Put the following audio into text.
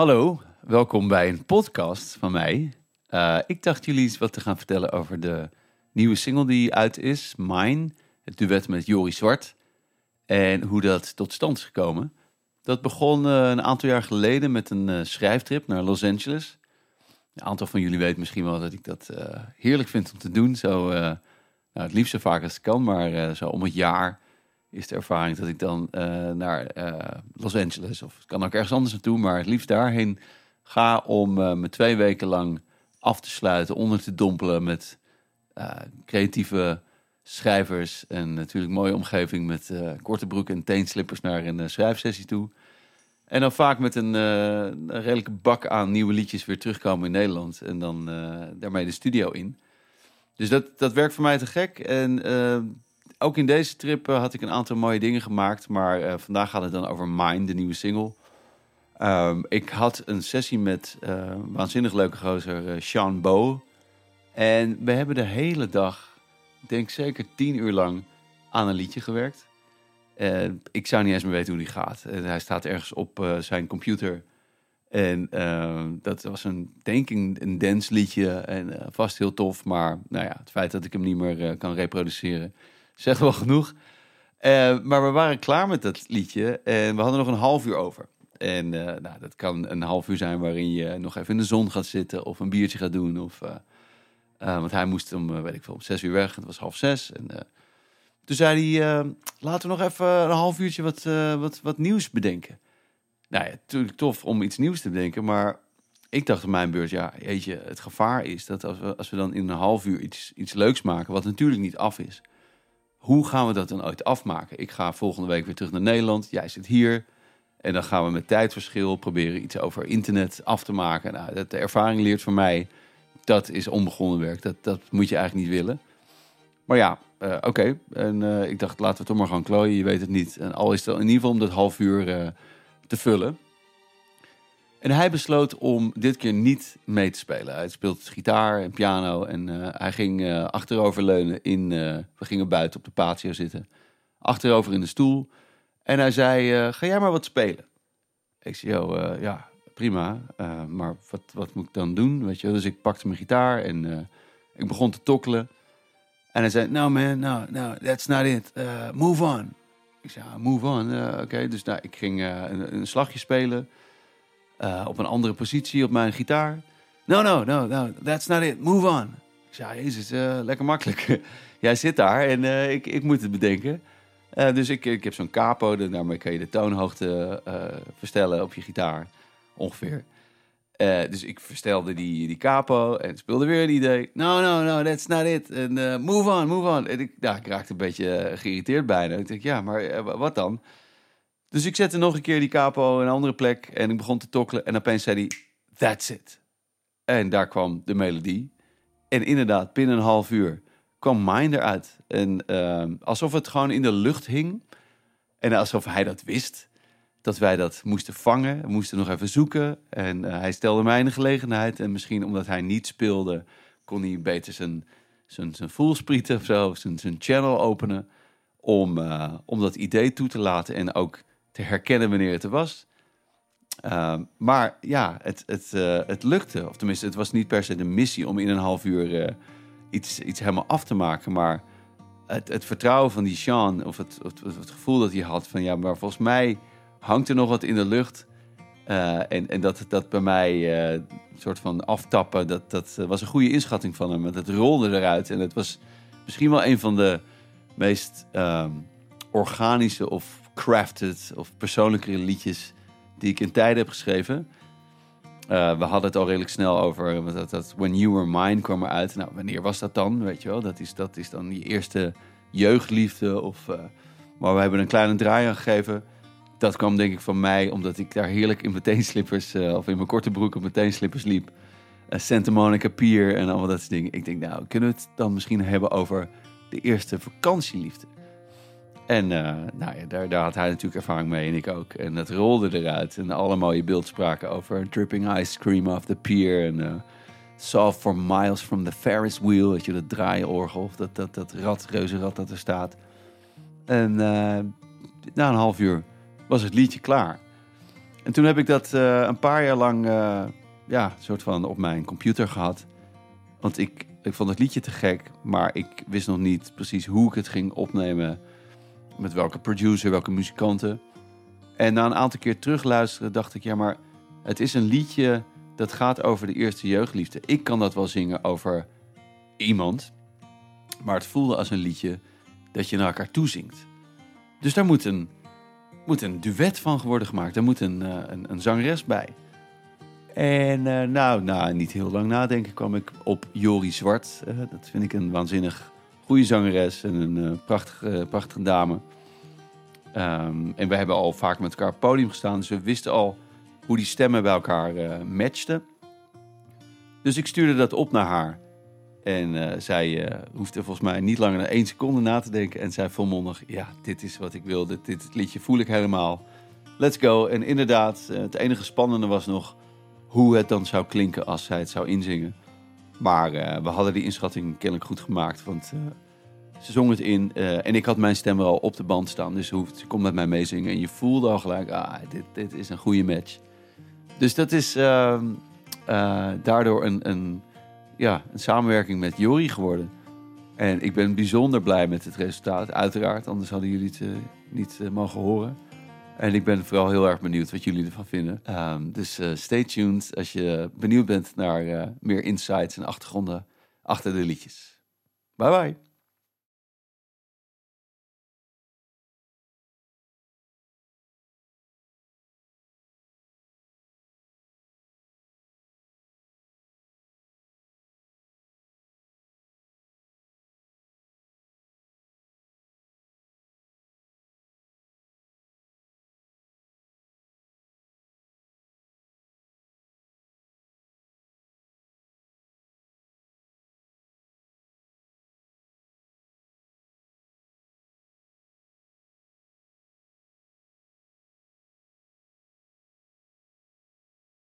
Hallo, welkom bij een podcast van mij. Uh, ik dacht jullie eens wat te gaan vertellen over de nieuwe single die uit is, Mine, het duet met Jori Zwart. En hoe dat tot stand is gekomen. Dat begon uh, een aantal jaar geleden met een uh, schrijftrip naar Los Angeles. Een aantal van jullie weten misschien wel dat ik dat heerlijk vind om te doen. Zo, nou, het liefst zo vaak als het kan, maar zo om het jaar is de ervaring dat ik dan uh, naar uh, Los Angeles of kan ook ergens anders naartoe, maar het liefst daarheen ga om uh, me twee weken lang af te sluiten, onder te dompelen met creatieve schrijvers en natuurlijk mooie omgeving met korte broek en teenslippers naar een schrijfsessie toe. En dan vaak met een, een, redelijke bak aan nieuwe liedjes weer terugkomen in Nederland en dan daarmee de studio in. Dus dat, dat werkt voor mij te gek en ook in deze trip uh, had ik een aantal mooie dingen gemaakt. Maar uh, vandaag gaat het dan over Mine, de nieuwe single. Um, ik had een sessie met uh, waanzinnig leuke gozer Sean Bo. En we hebben de hele dag, ik denk zeker tien uur lang, aan een liedje gewerkt. ik zou niet eens meer weten hoe die gaat. hij staat ergens op zijn computer. En ehm, dat was een, denk ik, een dance liedje. En vast heel tof. Maar nou ja, het feit dat ik hem niet meer kan reproduceren Zegt wel genoeg. Uh, maar we waren klaar met dat liedje en we hadden nog een half uur over. En uh, nou, dat kan een half uur zijn waarin je nog even in de zon gaat zitten of een biertje gaat doen. Of, uh, want hij moest om, weet ik veel, om zes uur weg. Het was half zes. En toen zei hij, laten we nog even een half uurtje wat, wat, wat nieuws bedenken. Nou ja, natuurlijk tof om iets nieuws te bedenken, maar ik dacht op mijn beurt, ja, je, het gevaar is dat als we, als we dan in een half uur iets, iets leuks maken, wat natuurlijk niet af is, hoe gaan we dat dan ooit afmaken? Ik ga volgende week weer terug naar Nederland. Jij zit hier. En dan gaan we met tijdverschil proberen iets over internet af te maken. Nou, de ervaring leert voor mij, dat is onbegonnen werk. Dat, dat moet je eigenlijk niet willen. Maar ja, uh, oké. En uh, ik dacht, laten we toch maar gaan klooien. Je weet het niet. En al is het in ieder geval om dat half uur uh, te vullen. En hij besloot om dit keer niet mee te spelen. Hij speelt gitaar en piano en uh, hij ging uh, achteroverleunen in... Uh, we gingen buiten op de patio zitten. Achterover in de stoel. En hij zei, ga jij maar wat spelen? Ik zei, oh, ja, prima. maar wat, wat moet ik dan doen? Weet je? Dus ik pakte mijn gitaar en ik begon te tokkelen. En hij zei, no man, no, no, that's not it. move on. Ik zei, move on. Oké, dus nou, ik ging een, een slagje spelen... Uh, op een andere positie op mijn gitaar. No, no, no, no, that's not it. Move on. Ik zei, jezus, uh, lekker makkelijk. Jij zit daar en uh, ik, ik moet het bedenken. dus ik, ik heb zo'n capo, daarmee kan je de toonhoogte verstellen op je gitaar, ongeveer. dus ik verstelde die, die capo en speelde weer een idee. No, no, no, that's not it. Move on, move on. En ik, ik raakte een beetje geïrriteerd bijna. Ik dacht, ja, maar wat dan? Dus ik zette nog een keer die capo in een andere plek en ik begon te tokkelen. En opeens zei hij, that's it. En daar kwam de melodie. En inderdaad, binnen een half uur kwam Mine eruit. En uh, alsof het gewoon in de lucht hing. En alsof hij dat wist. Dat wij dat moesten vangen. Moesten nog even zoeken. En uh, hij stelde mij in de gelegenheid. En misschien omdat hij niet speelde, kon hij beter zijn, zijn, zijn voelsprieten of zo. Zijn, zijn channel openen. Om, uh, om dat idee toe te laten. En ook te herkennen wanneer het er was. Uh, maar ja, het, het, uh, het lukte. Of tenminste, het was niet per se de missie om in een half uur uh, iets, iets helemaal af te maken. Maar het, het vertrouwen van die Sean, of het, het, gevoel dat hij had van ja, maar volgens mij hangt er nog wat in de lucht. Uh, en, en dat, dat bij mij een soort van aftappen, dat, dat was een goede inschatting van hem. Het rolde eruit en het was misschien wel een van de meest ehm, organische of crafted of persoonlijke liedjes die ik in tijden heb geschreven. Uh, we hadden het al redelijk snel over dat, dat When You Were Mine kwam eruit. Nou, wanneer was dat dan? Weet je wel, dat is, dat is dan je eerste jeugdliefde. Of, uh, maar we hebben een kleine draai aan gegeven. Dat kwam denk ik van mij, omdat ik daar heerlijk in mijn teenslippers, uh, of in mijn korte broek op mijn teenslippers liep. Santa Monica Pier en allemaal dat soort dingen. Ik denk, nou, kunnen we het dan misschien hebben over de eerste vakantieliefde? En uh, nou ja, daar, daar, had hij natuurlijk ervaring mee en ik ook. En het rolde eruit. En alle mooie beeldspraken over dripping ice cream off the pier. En uh, soft for miles from the Ferris wheel. Weet je, dat draaiorgel. Of dat, dat, dat rad, reuzenrad dat er staat. En uh, na een half uur was het liedje klaar. En En toen heb ik dat eh, een paar jaar lang ja, soort van op mijn computer gehad. Want ik, ik vond het liedje te gek, maar ik wist nog niet precies hoe ik het ging opnemen. Met welke producer, welke muzikanten. En na een aantal keer terugluisteren dacht ik, ja, maar het is een liedje dat gaat over de eerste jeugdliefde. Ik kan dat wel zingen over iemand, maar het voelde als een liedje dat je naar elkaar toezingt. Dus daar moet een, moet een duet van worden gemaakt. Daar moet een, uh, een, een, zangeres bij. En uh, nou, nou, niet heel lang nadenken kwam ik op Jori Zwart. Uh, dat vind ik een waanzinnig goede zangeres en een prachtige, prachtige dame. Um, en we hebben al vaak met elkaar op het podium gestaan, dus we wisten al hoe die stemmen bij elkaar matchten. Dus ik stuurde dat op naar haar. En zij hoefde volgens mij niet langer dan één seconde na te denken. En zei volmondig, ja, dit is wat ik wilde. Dit, liedje voel ik helemaal. Let's go. En inderdaad, het enige spannende was nog hoe het dan zou klinken als zij het zou inzingen. Maar we hadden die inschatting kennelijk goed gemaakt. Want ze zong het in en ik had mijn stem al op de band staan. Dus ze kon met mij meezingen. En je voelde al gelijk, ah, dit, dit is een goede match. Dus dat is ehm, daardoor een... een ja, een samenwerking met Jori geworden. En ik ben bijzonder blij met het resultaat, uiteraard. Anders hadden jullie het niet mogen horen. En ik ben vooral heel erg benieuwd wat jullie ervan vinden. Um, dus uh, stay tuned als je benieuwd bent naar meer insights en achtergronden achter de liedjes. Bye bye.